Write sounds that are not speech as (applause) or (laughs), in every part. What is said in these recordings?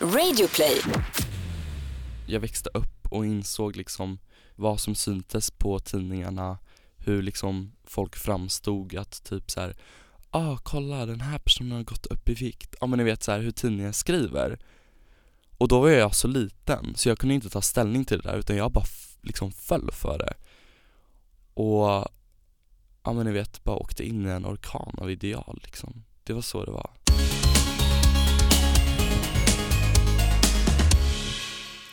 Radioplay. Jag växte upp och insåg liksom vad som syntes på tidningarna, hur liksom folk framstod att typ så här, ah kolla den här personen har gått upp i vikt, ja men ni vet så här hur tidningar skriver. Och då var jag så liten så jag kunde inte ta ställning till det där utan jag bara f- liksom föll för det. Och ja men ni vet, bara åkte in i en orkan av ideal liksom. Det var så det var.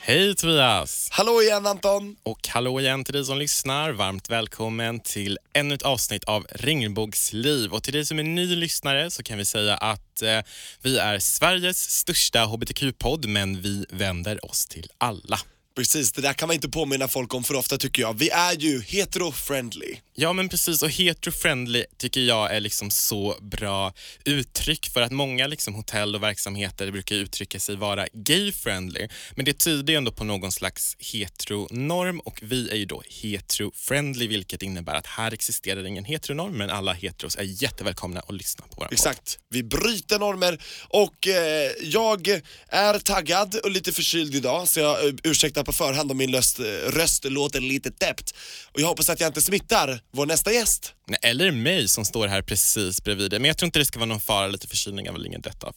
Hej Tobias! Hallå igen Anton! Och hallå igen till dig som lyssnar. Varmt välkommen till ännu ett avsnitt av Regnbågsliv. Och till dig som är ny lyssnare så kan vi säga att eh, vi är Sveriges största hbtq-podd men vi vänder oss till alla. Precis, det där kan man inte påminna folk om för ofta tycker jag. Vi är ju hetero-friendly. Ja men precis och hetero-friendly tycker jag är liksom så bra uttryck för att många liksom hotell och verksamheter brukar uttrycka sig vara gay-friendly. Men det tyder ju ändå på någon slags heteronorm och vi är ju då hetero-friendly vilket innebär att här existerar ingen heteronorm men alla heteros är jättevälkomna att lyssna på vår podd. Exakt. Vi bryter normer och eh, jag är taggad och lite förkyld idag så jag eh, ursäktar på förhand om min röst, röst låter lite täppt. Och jag hoppas att jag inte smittar vår nästa gäst. Nej, Eller mig som står här precis bredvid dig. Men jag tror inte det ska vara någon fara, lite förkylning är väl inget dött av.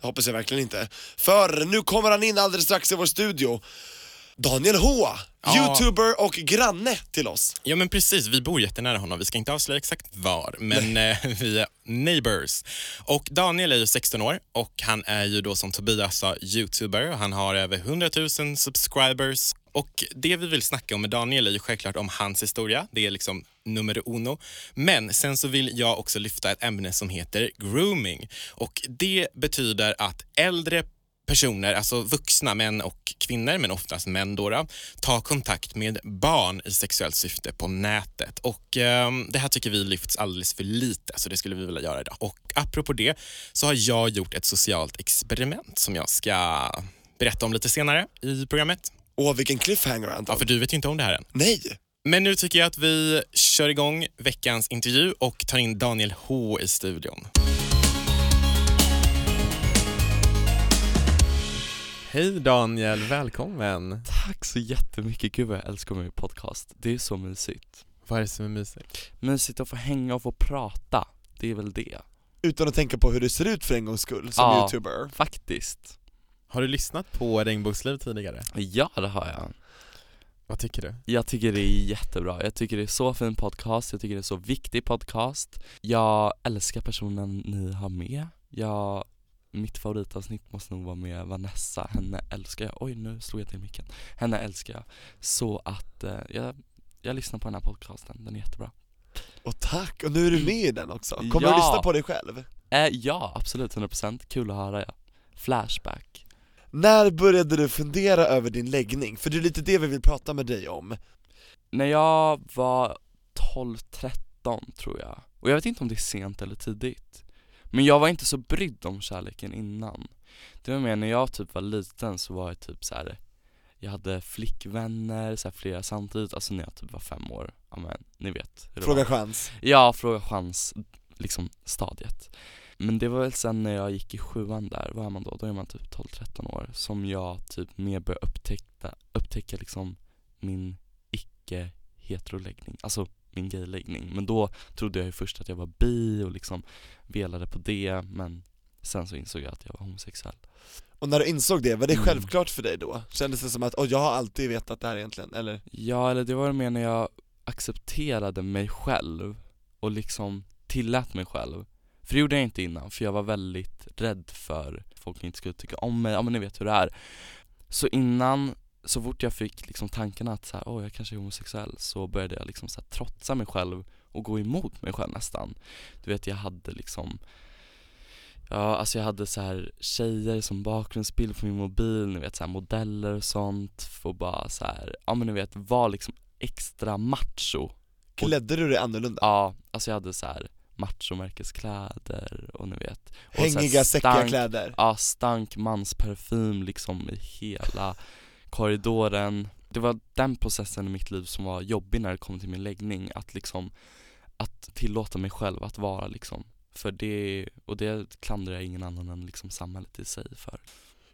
Det hoppas jag verkligen inte. För nu kommer han in alldeles strax i vår studio. Daniel H, Ja. youtuber och granne till oss. Ja men precis, vi bor jättenära honom. Vi ska inte avslöja exakt var, men eh, (laughs) vi är neighbors. Och Daniel är ju 16 år och han är ju då som Tobias sa youtuber. Han har över 100 000 subscribers. Och det vi vill snacka om med Daniel är ju självklart om hans historia. Det är liksom nummer uno. Men sen så vill jag också lyfta ett ämne som heter grooming. Och det betyder att äldre personer, alltså vuxna män och kvinnor, men oftast män då, tar kontakt med barn i sexuellt syfte på nätet. Och ehm, Det här tycker vi lyfts alldeles för lite, så det skulle vi vilja göra idag. Och apropå det så har jag gjort ett socialt experiment som jag ska berätta om lite senare i programmet. Åh vilken cliffhanger Anton. Ja, för du vet ju inte om det här än. Nej! Men nu tycker jag att vi kör igång veckans intervju och tar in Daniel H i studion. Hej Daniel, välkommen. Tack så jättemycket, gud vad jag älskar min podcast. Det är så mysigt. Vad är det som är mysigt? Mysigt att få hänga och få prata, det är väl det. Utan att tänka på hur det ser ut för en gångs skull som Ja. youtuber. Faktiskt. Har du lyssnat på Regnbågsliv tidigare? Ja det har jag. Vad tycker du? Jag tycker det är jättebra, jag tycker det är så fin podcast, jag tycker det är så viktig podcast Jag älskar personen ni har med Jag, mitt favoritavsnitt måste nog vara med Vanessa, henne älskar jag, oj nu slog jag till micken. Henne älskar jag, så att eh, jag, jag lyssnar på den här podcasten, den är jättebra. Och tack, och nu är du med i den också. Kommer du Ja. lyssna på dig själv? eh, Ja, absolut. 100% kul att höra ja. Flashback. När började du fundera över din läggning? För det är lite det vi vill prata med dig om. När jag var 12-13 tror jag, och jag vet inte om det är sent eller tidigt Men jag var inte så brydd om kärleken innan Det var mer när jag typ var liten så var jag typ så här. Jag hade flickvänner, så här, flera samtidigt, alltså när jag typ var fem år, ja men ni vet Fråga chans. Ja, fråga chans, liksom stadiet Men det var väl sen när jag gick i sjuan där, vad är man då? Då är man typ 12-13 år Som jag typ mer började upptäcka, upptäcka liksom min icke heteroläggning, alltså min gayläggning Men då trodde jag ju först att jag var bi och liksom velade på det Men sen så insåg jag att jag var homosexuell Och när du insåg det, var det Mm. självklart för dig då? Kändes det som att, åh jag har alltid vetat det här egentligen, eller? Ja, eller det var mer när jag accepterade mig själv och liksom tillät mig själv För det gjorde jag inte innan, för jag var väldigt rädd för folk inte skulle tycka om mig, ja men ni vet hur det är Så innan, så fort jag fick liksom tankarna att så här, åh jag kanske är homosexuell så började jag liksom så här, trotsa mig själv och gå emot mig själv nästan Du vet jag hade liksom Ja, alltså jag hade så här tjejer som bakgrundsbild på min mobil, ni vet så här modeller och sånt, för bara så här, ja men ni vet, var liksom extra macho Klädde du dig annorlunda? Ja, alltså jag hade så här machomärkeskläder och ni vet och Hängiga, säckiga kläder? Ja, stank mansparfym liksom i hela korridoren Det var den processen i mitt liv som var jobbig när det kom till min läggning, att liksom Att tillåta mig själv att vara liksom För det, och det klandrar jag ingen annan än liksom samhället i sig för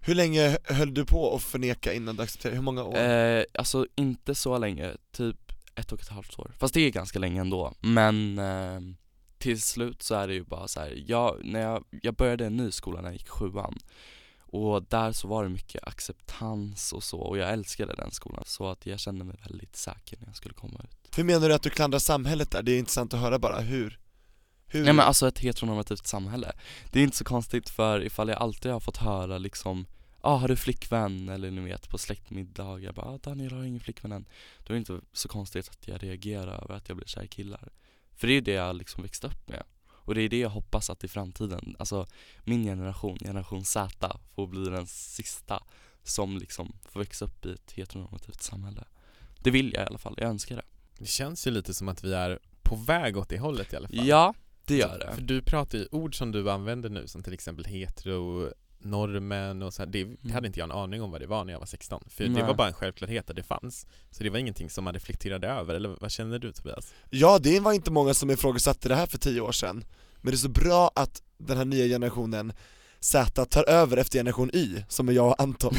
Hur länge höll du på att förneka innan du accepterade? Hur många år? Eh, alltså inte så länge, typ ett och ett halvt år. Fast det är ganska länge ändå. Men eh, till slut så är det ju bara så här. Jag, när jag, jag började en ny skola när jag gick sjuan. Och där så var det mycket acceptans och så och jag älskade den skolan så att jag kände mig väldigt säker när jag skulle komma ut. Hur menar du att du klandrar samhället där? Det är intressant att höra bara, hur? hur? Nej men alltså ett heteronormativt samhälle. Det är inte så konstigt för ifall jag alltid har fått höra liksom ah, har du flickvän? Eller ni vet på släktmiddagar bara ah, Daniel har ingen flickvän än Då är det inte så konstigt att jag reagerar över att jag blir kär i killar För det är det jag liksom växt upp med Och det är det jag hoppas att i framtiden, alltså min generation, generation Z får bli den sista som liksom får växa upp i ett heteronormativt samhälle. Det vill jag i alla fall, jag önskar det. Det känns ju lite som att vi är på väg åt det hållet i alla fall. Ja, det gör det. För du pratar ju ord som du använder nu som till exempel hetero, normen och så här. Det hade inte jag en aning om vad det var när jag var 16 För det Nej. var bara en självklarhet att det fanns Så det var ingenting som man reflekterade över, eller vad känner du Tobias? Ja, det var inte många som ifrågasatte det här för tio år sedan Men det är så bra att den här nya generationen Z tar över efter generation Y, som är jag och Anton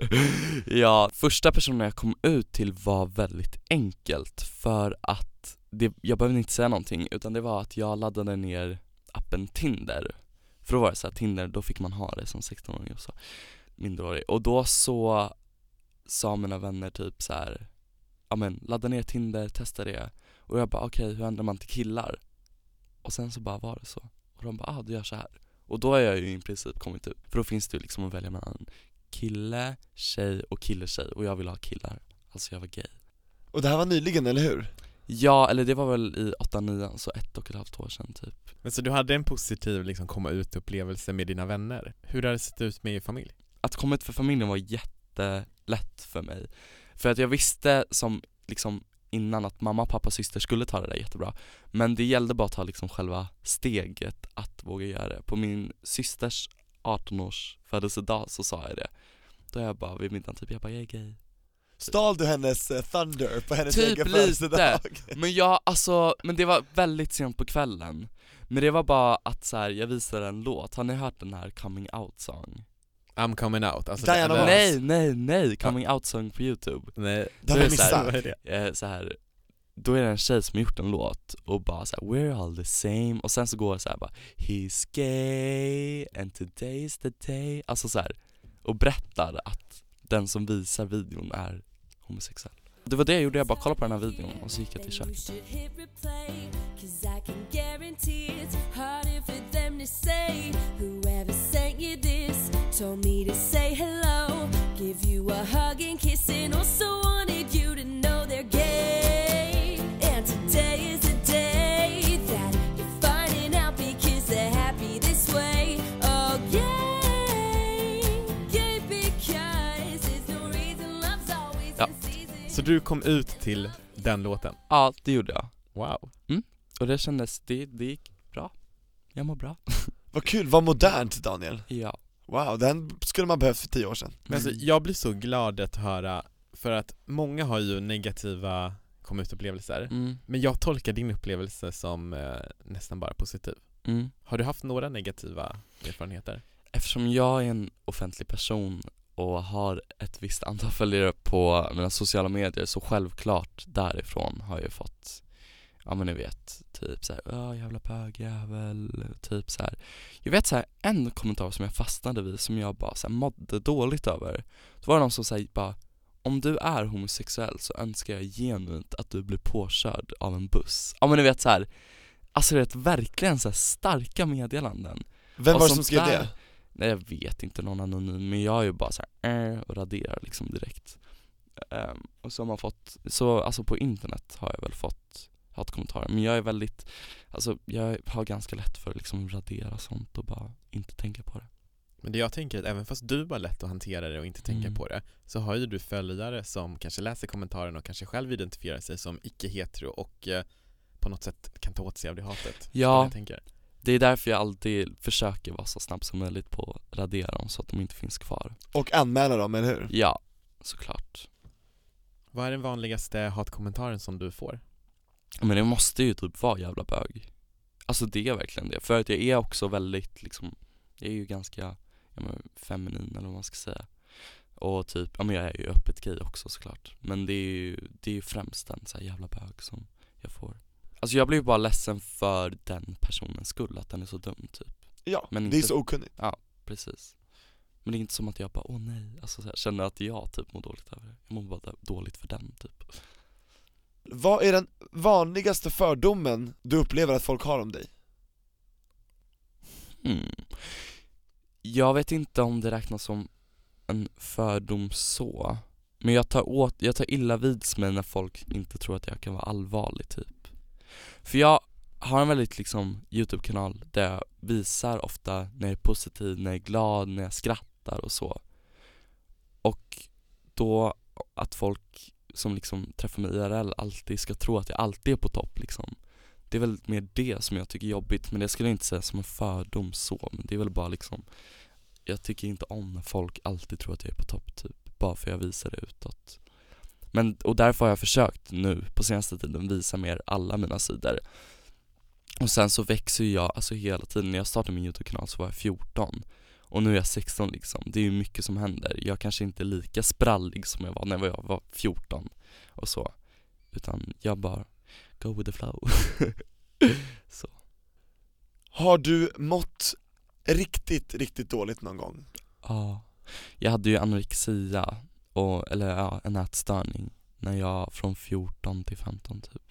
(laughs) ja, första personen jag kom ut till var väldigt enkelt för att det, jag behövde inte säga någonting utan det var att jag laddade ner appen Tinder för då var det så här, Tinder, då fick man ha det som 16-åring och så, minderårig. Och då så sa mina vänner typ så här, ja men ladda ner Tinder, testa det. Och jag bara okej, hur ändrar man till killar? Och sen så bara var det så. Och de bara ah, du gör så här. Och då har jag ju i princip kommit ut, för då finns det ju liksom att välja mellan kille, tjej och kille-tjej och jag ville ha killar, alltså jag var gay. Och det här var nyligen, eller hur? Ja, eller det var väl i 8-9, så ett och ett halvt år sedan typ. Men så du hade en positiv liksom komma ut-upplevelse med dina vänner? Hur har det sett ut med er familj? Att komma ut för familjen var jättelätt för mig. För att jag visste som liksom innan att mamma, pappa, syster skulle ta det där jättebra. Men det gällde bara att ta liksom själva steget att våga göra det. På min systers 18-års födelsedag så sa jag det. Då jag bara vid middagen typ, jag bara jag är gay Stal du hennes eh, thunder på hennes Typ egen lite. födelsedag? (laughs) Men jag, alltså, men det var väldigt sent på kvällen. Men det var bara att så här, jag visade en låt, har ni hört den här coming out song? I'm coming out, alltså Diana det-. Nej, nej, nej, coming out song på youtube. Nej, Det har här- missat. Eh, så här, Då är det en tjej som har gjort en låt och bara så här, we're all the same. Och sen så går det så här bara He's gay and today's the day. Alltså så här, och berättar att den som visar videon är homosexuell. Det var det jag gjorde, jag bara kollade på den här videon och så gick jag till köket. Told me to say hello, give you a hug and kiss, du kom ut till den låten? Ja, det gjorde jag. Wow. Och det kändes, det, det gick bra. Jag mår bra. (laughs) Vad kul, vad modernt Daniel. Ja. Wow, den skulle man behövt för tio år sedan. Men alltså, jag blir så glad att höra, för att många har ju negativa kom ut-upplevelser mm, Men jag tolkar din upplevelse som eh, nästan bara positiv. Mm. Har du haft några negativa erfarenheter? Eftersom jag är en offentlig person och har ett visst antal följare på mina sociala medier så självklart därifrån har jag fått Ja men ni vet, typ såhär, ja jävla bögjävel, typ så här. Jag vet såhär, en kommentar som jag fastnade vid som jag bara så här, mådde dåligt över Då var det någon som säger bara om du är homosexuell så önskar jag genuint att du blir påkörd av en buss Ja men ni vet så här. Alltså det är verkligen så här starka meddelanden Vem var det som sånt skrev där- det? Nej jag vet inte, någon anonym, men jag är ju bara så här, äh, och raderar liksom direkt Ehm, Och så har man fått, så alltså på internet har jag väl fått hatkommentarer, men jag är väldigt, alltså jag har ganska lätt för att liksom radera sånt och bara inte tänka på det Men det jag tänker är att även fast du har lätt att hantera det och inte tänka Mm. på det Så har ju du följare som kanske läser kommentaren och kanske själv identifierar sig som icke-hetero och eh, på något sätt kan ta åt sig av det hatet Ja, jag tänker? Det är därför jag alltid försöker vara så snabb som möjligt på att radera dem så att de inte finns kvar Och anmäla dem, eller hur? Ja, såklart Vad är den vanligaste hatkommentaren som du får? Men det måste ju typ vara jävla bög Alltså det är verkligen det, för att jag är också väldigt liksom Jag är ju ganska, ja, men, feminin eller vad man ska säga. Och typ, ja men jag är ju öppet gay också såklart. Men det är ju, det är ju främst den så här jävla bög som jag får. Alltså jag blir bara ledsen för den personens skull, att den är så dum typ. Ja, Men det är inte- så okunnigt. Precis. Men det är inte som att jag bara, åh nej, alltså så här, känner att jag typ mår dåligt över det. Jag mår bara dåligt för den typ. Vad är den vanligaste fördomen du upplever att folk har om dig? Mm. Jag vet inte om det räknas som en fördom så. Men jag tar, åt, jag tar illa vids mig när folk inte tror att jag kan vara allvarlig typ. För jag har en väldigt liksom Youtube-kanal där jag visar ofta när jag är positiv, när jag är glad, när jag skrattar och så. Och då att folk som liksom träffar mig IRL alltid ska tro att jag alltid är på topp liksom. Det är väl mer det som jag tycker är jobbigt, men det skulle jag inte säga som en fördom så, men det är väl bara liksom Jag tycker inte om när folk alltid tror att jag är på topp typ, bara för jag visar det utåt men, och därför har jag försökt nu på senaste tiden visa mer alla mina sidor. Och sen så växer jag, alltså hela tiden, när jag startade min YouTube-kanal så var jag 14 och nu är jag 16 liksom, det är ju mycket som händer. Jag kanske inte är lika sprallig som jag var när jag var 14 och så. Utan jag bara go with the flow. (laughs) Så. Har du mått riktigt, riktigt dåligt någon gång? Ja, jag hade ju anorexia, och, eller ja, en ätstörning när jag från 14 till 15 typ.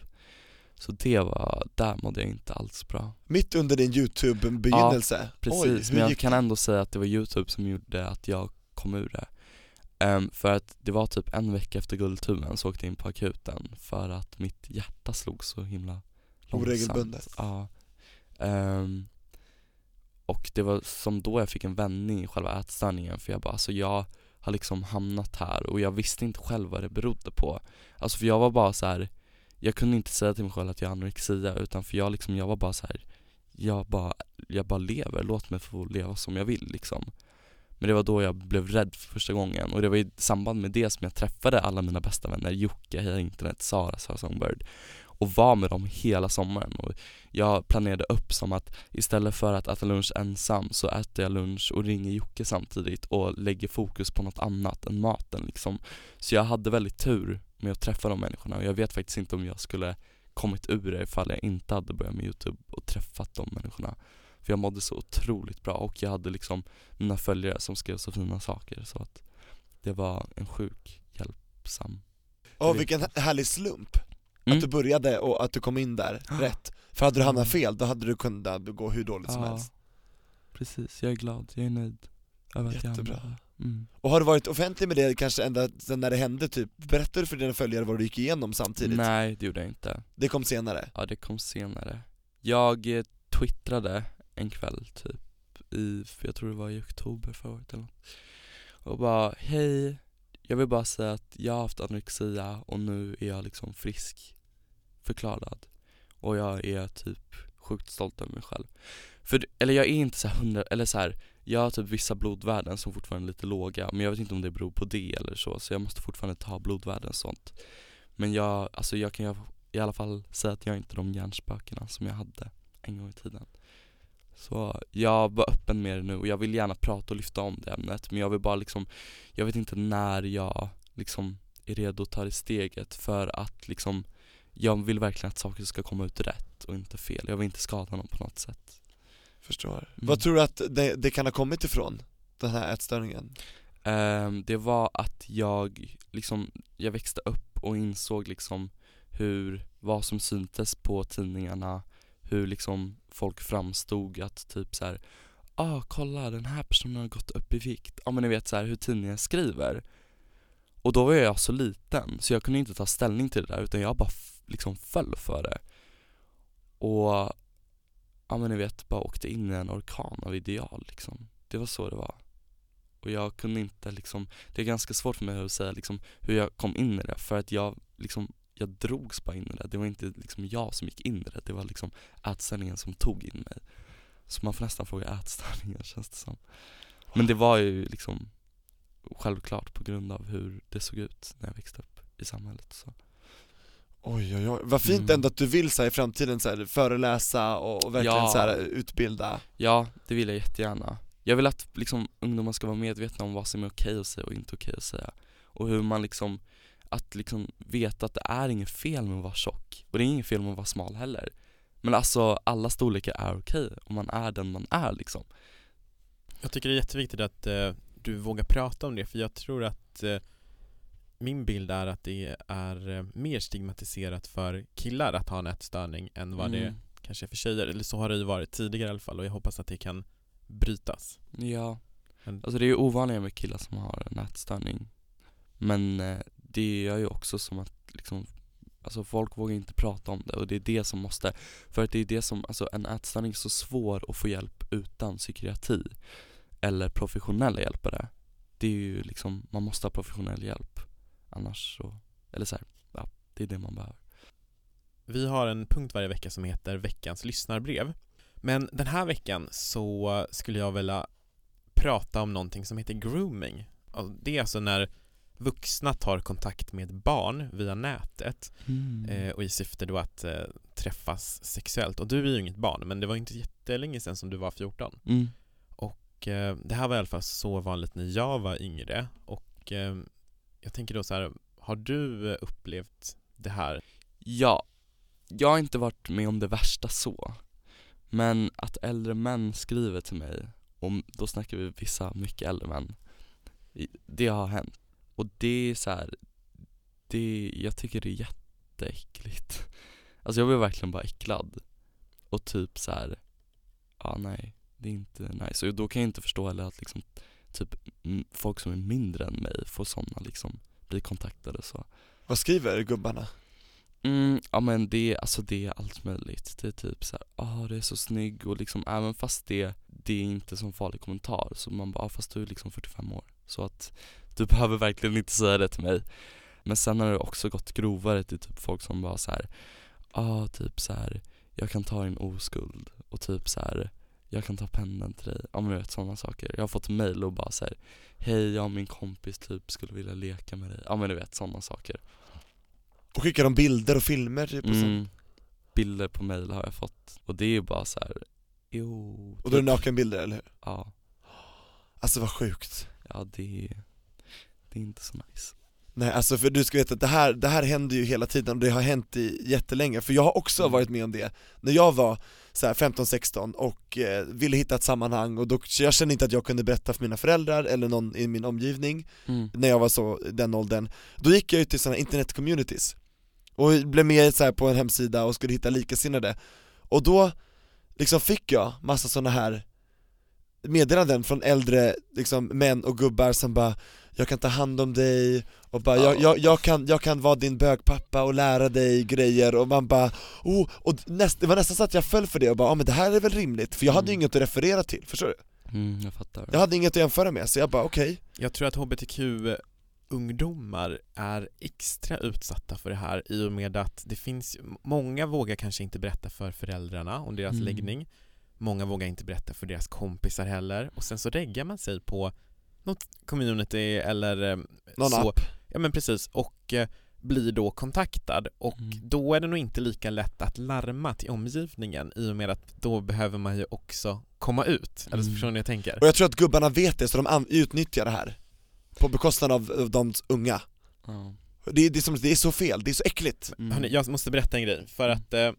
Så det var, där mådde jag inte alls bra. Mitt under din youtube-begynnelse? Precis, Oj, men jag gick kan ändå säga att det var youtube som gjorde att jag kom ur det. Ehm, För att det var typ en vecka efter Guldtuben så åkte jag in på akuten för att mitt hjärta slog så himla långsamt. Oregelbundet. Ja. Ehm, Och det var som då jag fick en vändning i själva ätstörningen för jag bara alltså jag har liksom hamnat här och jag visste inte själv vad det berodde på Alltså för jag var bara så här. jag kunde inte säga till mig själv att jag har anorexia utan för jag liksom, jag var bara så här. jag bara, jag bara lever, låt mig få leva som jag vill liksom Men det var då jag blev rädd för första gången och det var i samband med det som jag träffade alla mina bästa vänner, Jocke, Heja Internet, Sara, Sara Songbird och var med dem hela sommaren. Och jag planerade upp som att istället för att äta lunch ensam så äter jag lunch och ringer Jocke samtidigt och lägger fokus på något annat än maten liksom. Så jag hade väldigt tur med att träffa de människorna och jag vet faktiskt inte om jag skulle kommit ur det ifall jag inte hade börjat med youtube och träffat de människorna. För jag mådde så otroligt bra och jag hade liksom mina följare som skrev så fina saker så att det var en sjuk hjälpsam Åh vilken härlig slump, Mm. att du började och att du kom in där rätt För hade du hamnat fel, då hade du kunnat gå hur dåligt som helst Precis, jag är glad, jag är nöjd över att jag Jättebra. där. mm. Och har du varit offentlig med det kanske ända sen när det hände typ? Berättade du för dina följare vad du gick igenom samtidigt? Nej det gjorde jag inte Det kom senare? Ja det kom senare Jag eh, twittrade en kväll typ i, för jag tror det var i oktober förra året eller något Och bara hej Jag vill bara säga att jag har haft anorexia och nu är jag liksom frisk Förklarad Och jag är typ sjukt stolt över mig själv. För, eller jag är inte så här hundra, eller så här Jag har typ vissa blodvärden som fortfarande är lite låga Men jag vet inte om det beror på det eller så Så jag måste fortfarande ta blodvärden och sånt. Men jag, alltså jag kan i alla fall säga att jag inte är de hjärnspökena som jag hade en gång i tiden. Så jag var öppen med det nu och jag vill gärna prata och lyfta om det ämnet men jag vill bara liksom Jag vet inte när jag liksom är redo att ta det steget för att liksom jag vill verkligen att saker ska komma ut rätt och inte fel, jag vill inte skada någon på något sätt Förstår. Mm. Vad tror du att det, det kan ha kommit ifrån? Den här ätstörningen? Ehm, Det var att jag liksom, jag växte upp och insåg liksom hur, vad som syntes på tidningarna, hur liksom folk framstod att typ så här. ah kolla den här personen har gått upp i vikt, ja men ni vet så här hur tidningen skriver Och då var jag så liten så jag kunde inte ta ställning till det där utan jag bara liksom föll för det Och, ja men ni vet, bara åkte in i en orkan av ideal liksom Det var så det var och jag kunde inte liksom, det är ganska svårt för mig att säga liksom hur jag kom in i det för att jag liksom, jag drogs bara in i det. Det var inte liksom jag som gick in i det, det var liksom ätstörningen som tog in mig. Så man får nästan fråga ätstörningar känns det som. Men det var ju liksom självklart på grund av hur det såg ut när jag växte upp i samhället. Så. Oj oj oj, vad fint Mm. ändå att du vill så här, i framtiden så här, föreläsa och, och verkligen Ja. så här, utbilda Ja, det vill jag jättegärna. jag vill att liksom ungdomar ska vara medvetna om vad som är okej att säga och inte okej att säga. Och hur man liksom, att liksom veta att det är inget fel med att vara tjock. Och det är inget fel med att vara smal heller. Men alltså alla storlekar är okej om man är den man är liksom. Jag tycker det är jätteviktigt att eh, du vågar prata om det för jag tror att eh, min bild är att det är eh, mer stigmatiserat för killar att ha en ätstörning än vad det Mm. kanske är för tjejer, eller så har det ju varit tidigare i alla fall och jag hoppas att det kan brytas. Ja, Men- alltså det är ju ovanligare med killar som har en ätstörning Men eh, det gör ju också som att liksom Alltså folk vågar inte prata om det och det är det som måste För att det är det som, alltså en ätstörning är så svår att få hjälp utan psykiatri Eller professionella hjälpare. Det är ju liksom, man måste ha professionell hjälp Annars så, eller så här, ja, det är det man behöver Vi har en punkt varje vecka som heter veckans lyssnarbrev. Men den här veckan så skulle jag vilja prata om någonting som heter grooming. Det är alltså när vuxna tar kontakt med barn via nätet eh, och i syfte då att eh, träffas sexuellt. Och du är ju inget barn, men det var inte jättelänge sedan som du var 14. mm. Och eh, det här var i alla fall så vanligt när jag var yngre och jag tänker då så här, har du eh, upplevt det här? Ja, jag har inte varit med om det värsta så Men att äldre män skriver till mig, och då snackar vi vissa mycket äldre män Det har hänt. Och det är så här, det, jag tycker det är jätteäckligt. Alltså jag blir verkligen bara äcklad. Och typ så här, ja nej, det är inte nice. Och då kan jag inte förstå heller att liksom Typ folk som är mindre än mig får sådana liksom, bli kontaktade så Vad skriver gubbarna? Mm, ja men det, är- alltså det är allt möjligt. Det är typ så här, ah det är så snygg och liksom även fast det, det är inte som farlig kommentar så man bara, ah, fast du är liksom 45 år. Så att du (laughs) behöver verkligen inte säga det till mig. Men sen har det också gått grovare till typ folk som bara så här, ah typ så här, jag kan ta din oskuld och typ så här, jag kan ta pennan till dig. Ja men du vet sådana saker. Jag har fått mail och bara så här, hej jag och min kompis typ skulle vilja leka med dig. Ja men du vet sådana saker. Och skickar de bilder och filmer typ och sånt? Mm. Bilder på mail har jag fått och det är ju bara så här. jo Och då är det typ. nakenbilder eller hur? Ja, Alltså vad sjukt ja det är, det är inte så nice Nej alltså för du ska veta att det här, det här händer ju hela tiden och det har hänt i jättelänge, för jag har också Mm. varit med om det När jag var så här 15-16 och eh, ville hitta ett sammanhang och då, jag kände inte att jag kunde berätta för mina föräldrar eller någon i min omgivning mm. när jag var så, den åldern Då gick jag ut till sådana internet-communities och blev med så på en hemsida och skulle hitta likasinnade Och då liksom fick jag massa sådana här meddelanden från äldre liksom, män och gubbar som bara Jag kan ta hand om dig och bara jag, jag, jag, kan, jag kan vara din bögpappa och lära dig grejer och man bara oh, och näst, det var nästan så att jag föll för det och bara ja men det här är väl rimligt för jag hade ju Mm. inget att referera till, förstår du? Mm, jag fattar Jag hade inget att jämföra med så jag bara okej Jag tror att hbtq-ungdomar är extra utsatta för det här i och med att det finns, många vågar kanske inte berätta för föräldrarna om deras Mm. läggning Många vågar inte berätta för deras kompisar heller och sen så reggar man sig på något community eller eh, Någon så, app Ja men precis, och eh, blir då kontaktad och Mm. då är det nog inte lika lätt att larma till omgivningen i och med att då behöver man ju också komma ut, eller Mm. förstår ni vad jag tänker? Och jag tror att gubbarna vet det så de utnyttjar det här På bekostnad av, av de unga ja. det, är- det, är som, det är så fel, det är så äckligt mm. Hörrni, jag måste berätta en grej, för att eh,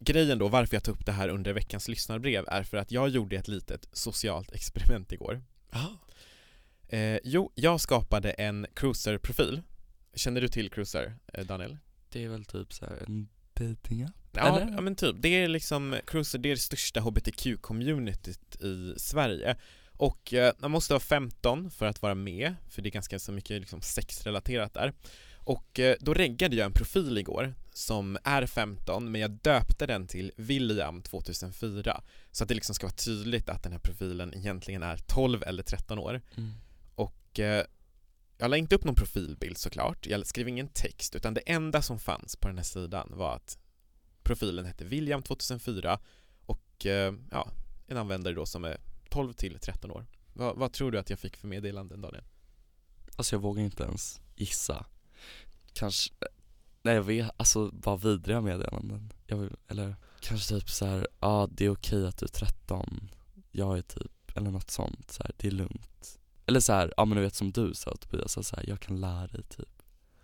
grejen då, varför jag tog upp det här under veckans lyssnarbrev är för att jag gjorde ett litet socialt experiment igår. Eh, jo, jag skapade en cruiser-profil. Känner du till cruiser, eh, Daniel? Det är väl typ så här en dating app? Ja, ja men typ, det är liksom, Cruiser det är det största hbtq-communityt i Sverige och eh, man måste vara 15 för att vara med, för det är ganska så mycket liksom sexrelaterat där och eh, då reggade jag en profil igår som är 15 men jag döpte den till William 2004 så att det liksom ska vara tydligt att den här profilen egentligen är 12 eller 13 år Mm och eh, jag la inte upp någon profilbild såklart, jag skrev ingen text utan det enda som fanns på den här sidan var att profilen hette William 2004 och eh, ja, en användare då som är 12 till 13 år. Vad, vad tror du att jag fick för meddelanden Daniel? Alltså jag vågar inte ens gissa Kanske, nej jag vet, alltså bara vidriga meddelanden jag, vill- Eller kanske typ så här, ja ah, det är okej att du är 13 Jag är typ eller något sånt, så här, det är lugnt eller så här, ja men du vet som du sa Tobias, så här, jag kan lära dig typ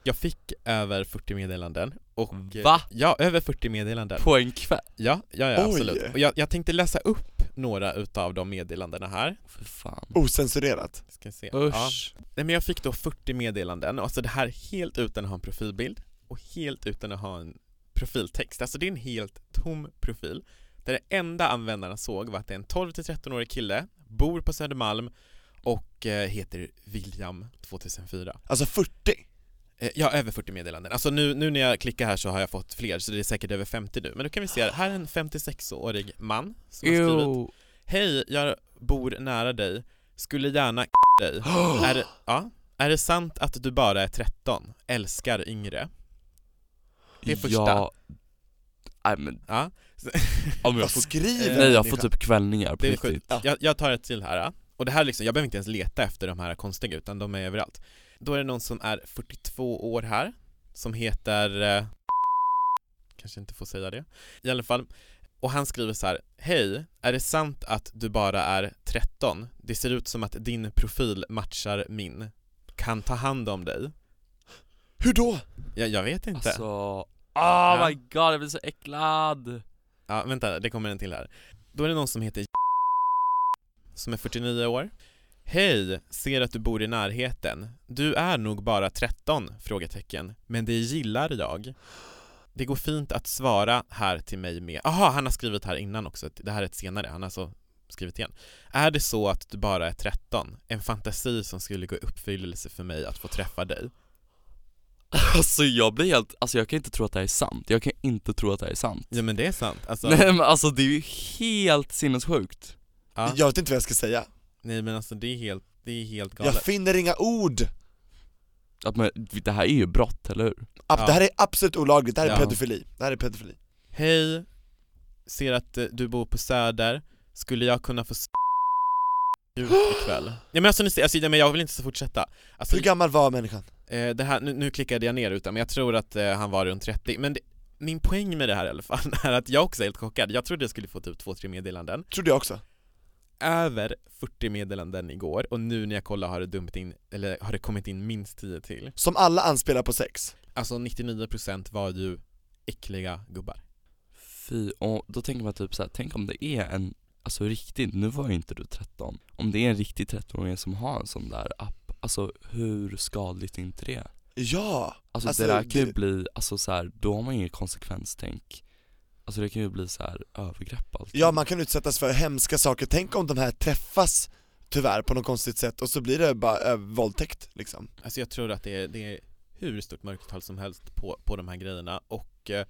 Jag fick över 40 meddelanden och... Va? Ja, över 40 meddelanden På en kväll? Ja, ja, ja Oj. absolut. Och jag, jag tänkte läsa upp några utav de meddelandena här. För fan Osensurerat. Ska se. Ja. Usch Nej men jag fick då 40 meddelanden, alltså det här helt utan att ha en profilbild och helt utan att ha en profiltext. Alltså det är en helt tom profil. Där det enda användarna såg var att det är en 12-13-årig kille, bor på Södermalm och eh, heter William 2004. Alltså 40. Eh, Ja, över 40 meddelanden. Alltså nu, nu när jag klickar här så har jag fått fler, så det är säkert över 50 nu. Men då kan vi se, här här är en 56-årig man som har skrivit Ew. Hej, jag bor nära dig, skulle gärna dig. (gasps) Är det, ja, är det sant att du bara är 13? Älskar yngre? Det är första. Ja, nej men Ja, om jag (laughs) får, skriver nej jag får typ kvällningar på riktigt. Jag, jag tar ett till här. ja. Och det här liksom, jag behöver inte ens leta efter de här konstiga utan de är överallt. Då är det någon som är 42 år här, som heter... Eh, kanske inte får säga det. I alla fall. Och han skriver så här. Hej, är det sant att du bara är 13? Det ser ut som att din profil matchar min. Kan ta hand om dig. Hur då? Jag, jag vet inte. Alltså, oh Ja. my god jag blir så äcklad Ja, vänta, det kommer en till här. Då är det någon som heter som är 49 år. Hej, ser att du bor i närheten. Du är nog bara 13? Frågetecken. Men det gillar jag. Det går fint att svara här till mig med... Aha, han har skrivit här innan också. Det här är ett senare. Han har alltså skrivit igen. Är det så att du bara är 13? En fantasi som skulle gå i uppfyllelse för mig att få träffa dig. Alltså jag blir helt, alltså jag kan inte tro att det här är sant, jag kan inte tro att det här är sant Ja men det är sant. Alltså, Nej men alltså det är ju helt sinnessjukt ja. Jag vet inte vad jag ska säga. Nej men alltså det är helt, det är helt Jag galet. finner inga ord. att man, Det här är ju brott, eller hur? Ab- Ja. Det här är absolut olagligt, det här är Ja. pedofili. Det här är pedofili. Hej, ser att eh, du bor på Söder, skulle jag kunna få ut ikväll? (gasps) Ja men alltså, ni ser, alltså nej, men jag vill inte fortsätta. Alltså, Hur gammal var människan? eh, det här, nu, nu klickade jag ner utan men jag tror att eh, han var runt 30, men det, min poäng med det här i alla fall (laughs) är att jag också är helt chockad. Jag trodde jag skulle få typ 2-3 meddelanden. Trodde jag också. Över 40 meddelanden igår och nu när jag kollar har det dumpit in, eller har det kommit in minst 10 till. Som alla anspelar på sex. Alltså 99% var ju äckliga gubbar. Fy, och då tänker man typ så här, tänk om det är en, alltså riktigt, nu var ju inte du 13 Om det är en riktig 13-åring som har en sån där app, alltså hur skadligt är inte det? Ja! Alltså, Alltså, det där kan ju bli, alltså så här, då har man ingen konsekvenstänk Alltså det kan ju bli så här övergrepp allt Ja, man kan utsättas för hemska saker. Tänk om de här träffas tyvärr på något konstigt sätt och så blir det bara äh, våldtäkt liksom. Alltså jag tror att det är, det är hur stort mörkertal som helst på, på de här grejerna och eh,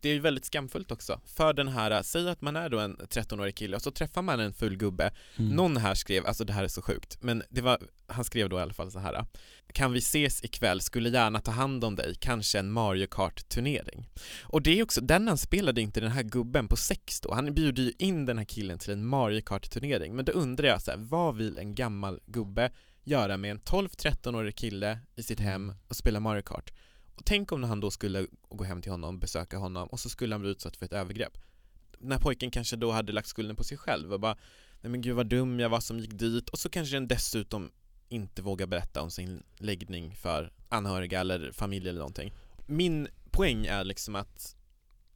det är väldigt skamfullt också. För den här, säg att man är då en 13-årig kille och så träffar man en full gubbe. Mm. Någon här skrev, alltså det här är så sjukt, men det var, han skrev då i alla fall så här. Kan vi ses ikväll, skulle gärna ta hand om dig, kanske en Mario Kart-turnering. Och det är också, den han spelade inte den här gubben på sex då, han bjuder ju in den här killen till en Mario Kart-turnering, men då undrar jag så här, vad vill en gammal gubbe göra med en 12-13-årig kille i sitt hem och spela Mario Kart? Och tänk om han då skulle gå hem till honom, besöka honom och så skulle han bli utsatt för ett övergrepp. Den här pojken kanske då hade lagt skulden på sig själv och bara Nej men gud vad dum jag var som gick dit och så kanske den dessutom inte vågar berätta om sin läggning för anhöriga eller familj eller någonting. Min poäng är liksom att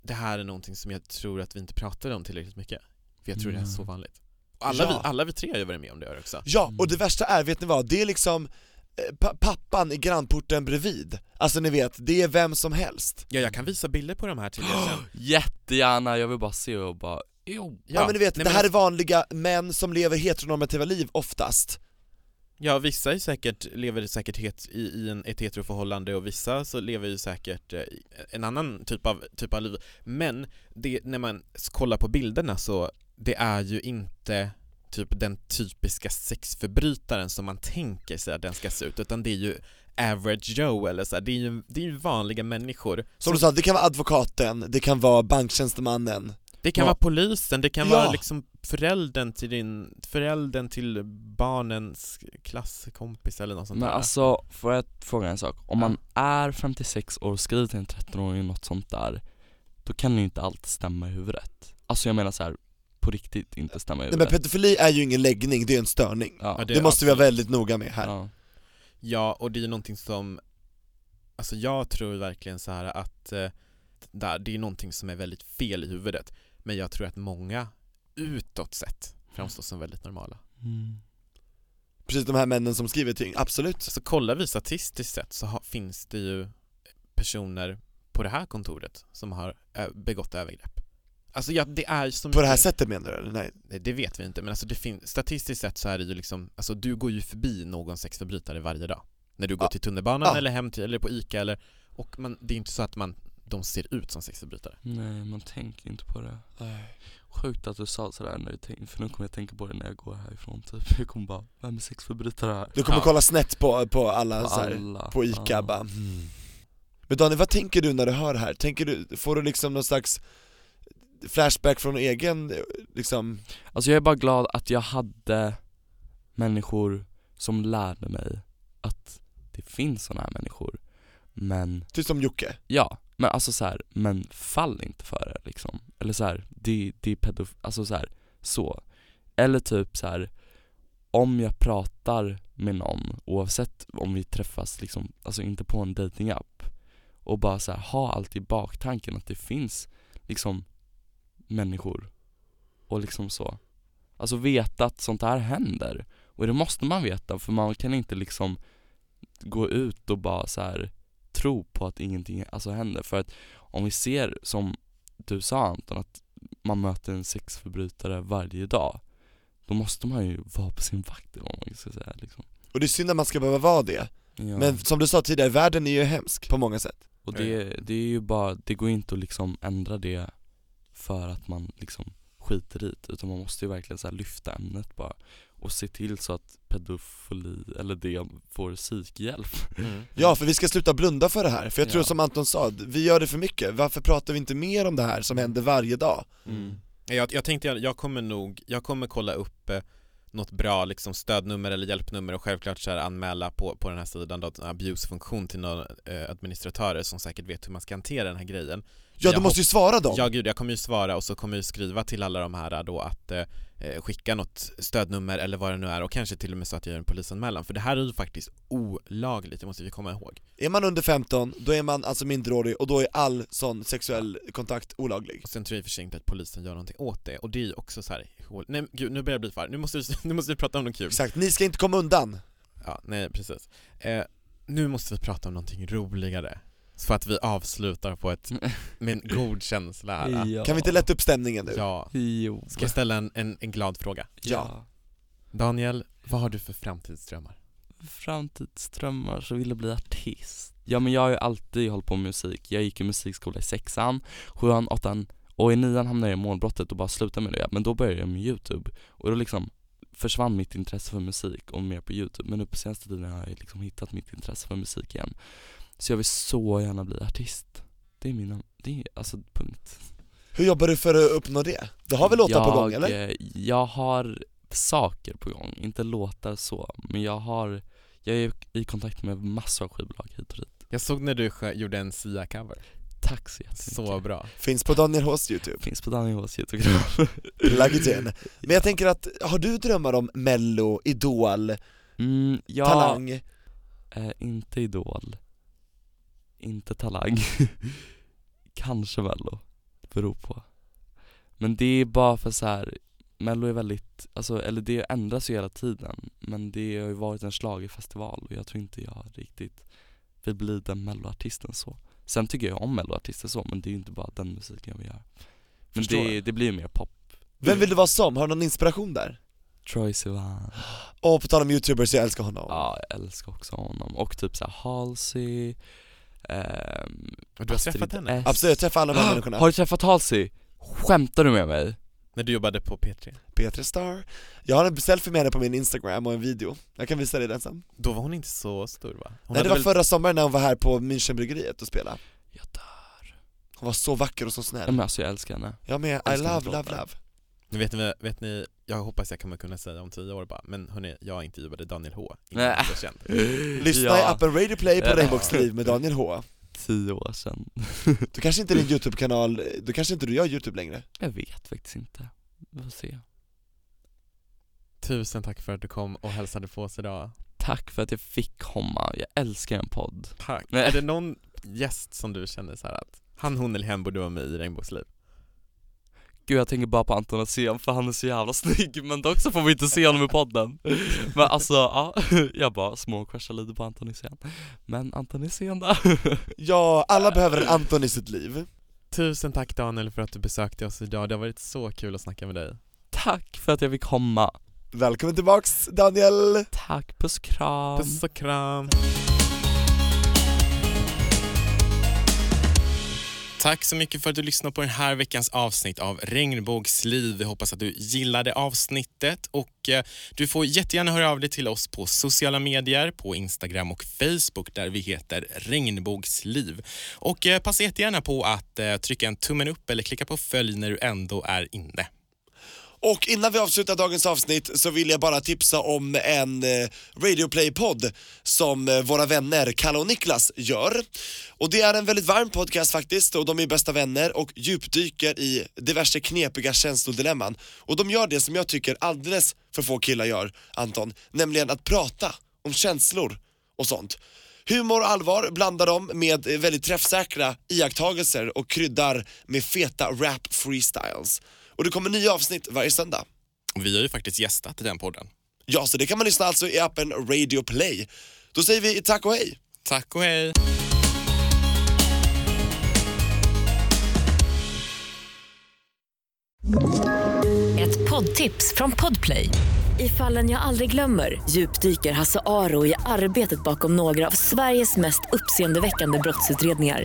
det här är någonting som jag tror att vi inte pratar om tillräckligt mycket. För jag tror det är så Mm. vanligt. Och alla, Ja. vi, alla vi tre har ju varit med om det här också. Ja, Mm. och det värsta är, vet ni vad? Det är liksom pa- pappan i grannporten bredvid. Alltså ni vet, det är vem som helst. Ja, jag kan visa bilder på de här till er sen. (gasps) Jättegärna, jag vill bara se och bara, jo Ja, men ni vet, nej, det men här är alltså- vanliga män som lever heteronormativa liv oftast. Ja, vissa är säkert, lever säkert het, i, i en, ett heteroförhållande och vissa så lever ju säkert eh, en annan typ av, typ av liv. Men det, när man kollar på bilderna så, det är ju inte typ den typiska sexförbrytaren som man tänker sig att den ska se ut, utan det är ju average Joe eller så här. det är ju, det är ju vanliga människor. Som du sa, det kan vara advokaten, det kan vara banktjänstemannen. Det kan Ja. vara polisen, det kan Ja. vara liksom föräldern till din, föräldern till barnens klasskompis eller något sånt Men där. alltså, får jag fråga en sak? Om Ja. man är 56 år och skriver till en 13-åring något sånt där Då kan ju inte allt stämma i huvudet Alltså jag menar så här på riktigt inte stämma Nej ur men det. pedofili är ju ingen läggning, det är en störning. Ja. Ja, Det, måste vi vara väldigt noga med här. Ja. Ja, och det är någonting som, alltså jag tror verkligen så här att eh, där, det är någonting som är väldigt fel i huvudet. Men jag tror att många utåt sett framstår som väldigt normala. Mm. Precis de här männen som skriver ting, absolut. Så kollar vi statistiskt sett så ha, finns det ju personer på det här kontoret som har ö, begått övergrepp. Alltså ja, det är så På det här sättet menar du? eller? Nej. Nej, Det vet vi inte, men alltså det fin- statistiskt sett så är det ju liksom, alltså du går ju förbi någon sexförbrytare varje dag. När du går Ja. till tunnelbanan Ja. eller hem till, eller på ICA eller, och man, det är inte så att man, de ser ut som sexförbrytare. Nej, man tänker inte på det. Sjukt att du sa sådär när du tänkte, för nu kommer jag tänka på det när jag går härifrån typ. Jag kommer bara, vem är sexförbrytare här? Du kommer Ja. kolla snett på, på alla, På här, alla. på ICA Ja. bara mm. Men Daniel, vad tänker du när du hör det här? Tänker du, får du liksom någon slags flashback från egen, liksom, Alltså jag är bara glad att jag hade människor som lärde mig att det finns sådana här människor. Men, typ som Jocke? ja, men alltså så här, men fall inte för det liksom. Eller så här, det, det är pedof... alltså så här, så. Eller typ så här, om jag pratar med någon, oavsett om vi träffas liksom, alltså inte på en datingapp och bara så här, ha allt i baktanken att det finns liksom människor och liksom så. Alltså veta att sånt här händer. Och det måste man veta för man kan inte liksom gå ut och bara så här tro på att ingenting alltså händer. För att om vi ser som du sa Anton, att man möter en sexförbrytare varje dag. Då måste man ju vara på sin vakt eller vad man ska säga liksom. Och det är synd att man ska behöva vara det, Ja. men som du sa tidigare, världen är ju hemsk på många sätt Och det, det är ju bara, det går inte att liksom ändra det för att man liksom skiter i det, utan man måste ju verkligen så här lyfta ämnet bara och se till så att pedofili, eller det, får psykhjälp. (laughs) Ja, för vi ska sluta blunda för det här, för jag tror Ja. som Anton sa, vi gör det för mycket, varför pratar vi inte mer om det här som händer varje dag? Mm. Jag, jag tänkte jag, jag kommer nog, jag kommer kolla upp eh, något bra liksom stödnummer eller hjälpnummer och självklart så här anmäla på, på den här sidan då, en abuse-funktion till några eh, administratörer som säkert vet hur man ska hantera den här grejen. Ja, du måste ju svara dem! Ja gud, jag kommer ju svara och så kommer jag skriva till alla de här då att eh, eh, skicka något stödnummer eller vad det nu är och kanske till och med så att jag gör en polisanmälan för det här är ju faktiskt olagligt, det måste vi komma ihåg. Är man under 15, då är man alltså minderårig och då är all sån sexuell kontakt olaglig Och sen tror jag i för sig inte att polisen gör någonting åt det och det är ju också så här, nej gud nu börjar jag bli för nu måste, vi, (laughs) nu måste vi prata om något kul. Exakt, ni ska inte komma undan! Ja, nej precis. Eh, nu måste vi prata om någonting roligare. Så att vi avslutar på ett, med en (laughs) god känsla här. Ja. Kan vi inte lätta upp stämningen nu? Ja. Jo. Ska jag ställa en, en, en glad fråga? Ja. Daniel, vad har du för framtidsdrömmar? Framtidsdrömmar så vill jag bli artist. Ja men jag har ju alltid hållit på med musik. Jag gick i musikskola i sexan, sjuan, åttan och i nian hamnade jag i målbrottet och bara slutade med det. Men då började jag med youtube och då liksom försvann mitt intresse för musik och mer på youtube. Men nu på senaste tiden har jag liksom hittat mitt intresse för musik igen. Så jag vill så gärna bli artist. Det är mina, det är alltså punkt. Hur jobbar du för att uppnå det? Du har väl låtar på gång eller? eh, Jag har saker på gång, inte låtar så, men jag har Jag är i kontakt med massor av skivbolag hit och dit Jag såg när du gjorde en Sia-cover. Tack så jättemycket Så bra. Finns på Daniel Hs youtube, Finns på Daniel plug it in Men jag tänker att, har du drömmar om mello, idol, mm, ja, talang? Eh, inte Idol Inte Talang (laughs) Kanske Mello, beror på Men det är bara för så här. Mello är väldigt, alltså, eller det ändras ju hela tiden Men det har ju varit en schlagerfestival och jag tror inte jag riktigt vill bli den melloartisten så Sen tycker jag om melloartister så, men det är ju inte bara den musiken jag vill göra Men Förstår. det, det blir ju mer pop Vem vill du vara som? Har du någon inspiration där? Troy Sivan Och på tal om youtubers, jag älskar honom Ja, jag älskar också honom. Och typ såhär Halsey, du har träffat henne? S. Absolut, jag träffar alla de här människorna Har du träffat Halsey? Skämtar du med mig? När du jobbade på P3? P3 Star Jag har en selfie med henne på min instagram och en video, jag kan visa dig den sen Då var hon inte så stor va? Hon Nej det var väl- förra sommaren när hon var här på Münchenbryggeriet och spelade Jag dör. Hon var så vacker och så snäll men alltså jag älskar henne. Jag med, I love, love, love Men vet ni, vet ni, jag hoppas jag kommer kunna säga om tio år bara, men hörni, jag intervjuade Daniel H känd. (laughs) Lyssna i appen Radio Play på Ja. Rainbows liv med Daniel H Tio år sedan. (laughs) Du kanske inte är din youtube-kanal, du kanske inte du gör youtube längre? Jag vet faktiskt inte. vi får se. Tusen tack för att du kom och hälsade på oss idag. Tack för att jag fick komma, jag älskar en podd. Tack. Nej. Är det någon gäst som du känner så här att han, hon eller hen borde vara med i Regnbågsliv? Gud jag tänker bara på Anton Axén för han är så jävla (laughs) snygg men dock så får vi inte se honom i podden Men alltså ja, (laughs) jag bara småcrashar lite på Anton Axén Men Anton Axén då? (laughs) Ja, alla behöver en Anton i sitt liv. Tusen tack Daniel för att du besökte oss idag, det har varit så kul att snacka med dig. Tack för att jag fick komma Välkommen tillbaks Daniel! Tack, puss kram Puss och kram. Tack så mycket för att du lyssnade på den här veckans avsnitt av Regnbågsliv. Vi hoppas att du gillade avsnittet och eh, du får jättegärna höra av dig till oss på sociala medier, på Instagram och Facebook där vi heter Regnbågsliv. Och eh, passa jättegärna på att eh, trycka en tummen upp eller klicka på följ när du ändå är inne. Och innan vi avslutar dagens avsnitt så vill jag bara tipsa om en eh, Radioplay-podd som eh, våra vänner Kalle och Niklas gör. Och det är en väldigt varm podcast faktiskt och de är bästa vänner och djupdyker i diverse knepiga känslodilemman. Och de gör det som jag tycker alldeles för få killar gör, Anton, nämligen att prata om känslor och sånt. Humor och allvar blandar de med väldigt träffsäkra iakttagelser och kryddar med feta rap freestyles. Och det kommer nya avsnitt varje söndag. Vi har ju faktiskt gästat i den podden. Ja, så det kan man lyssna alltså i appen Radio Play. Då säger vi tack och hej! Tack och hej! Ett poddtips från Podplay. I fallen jag aldrig glömmer djupdyker Hasse Aro i arbetet bakom några av Sveriges mest uppseendeväckande brottsutredningar.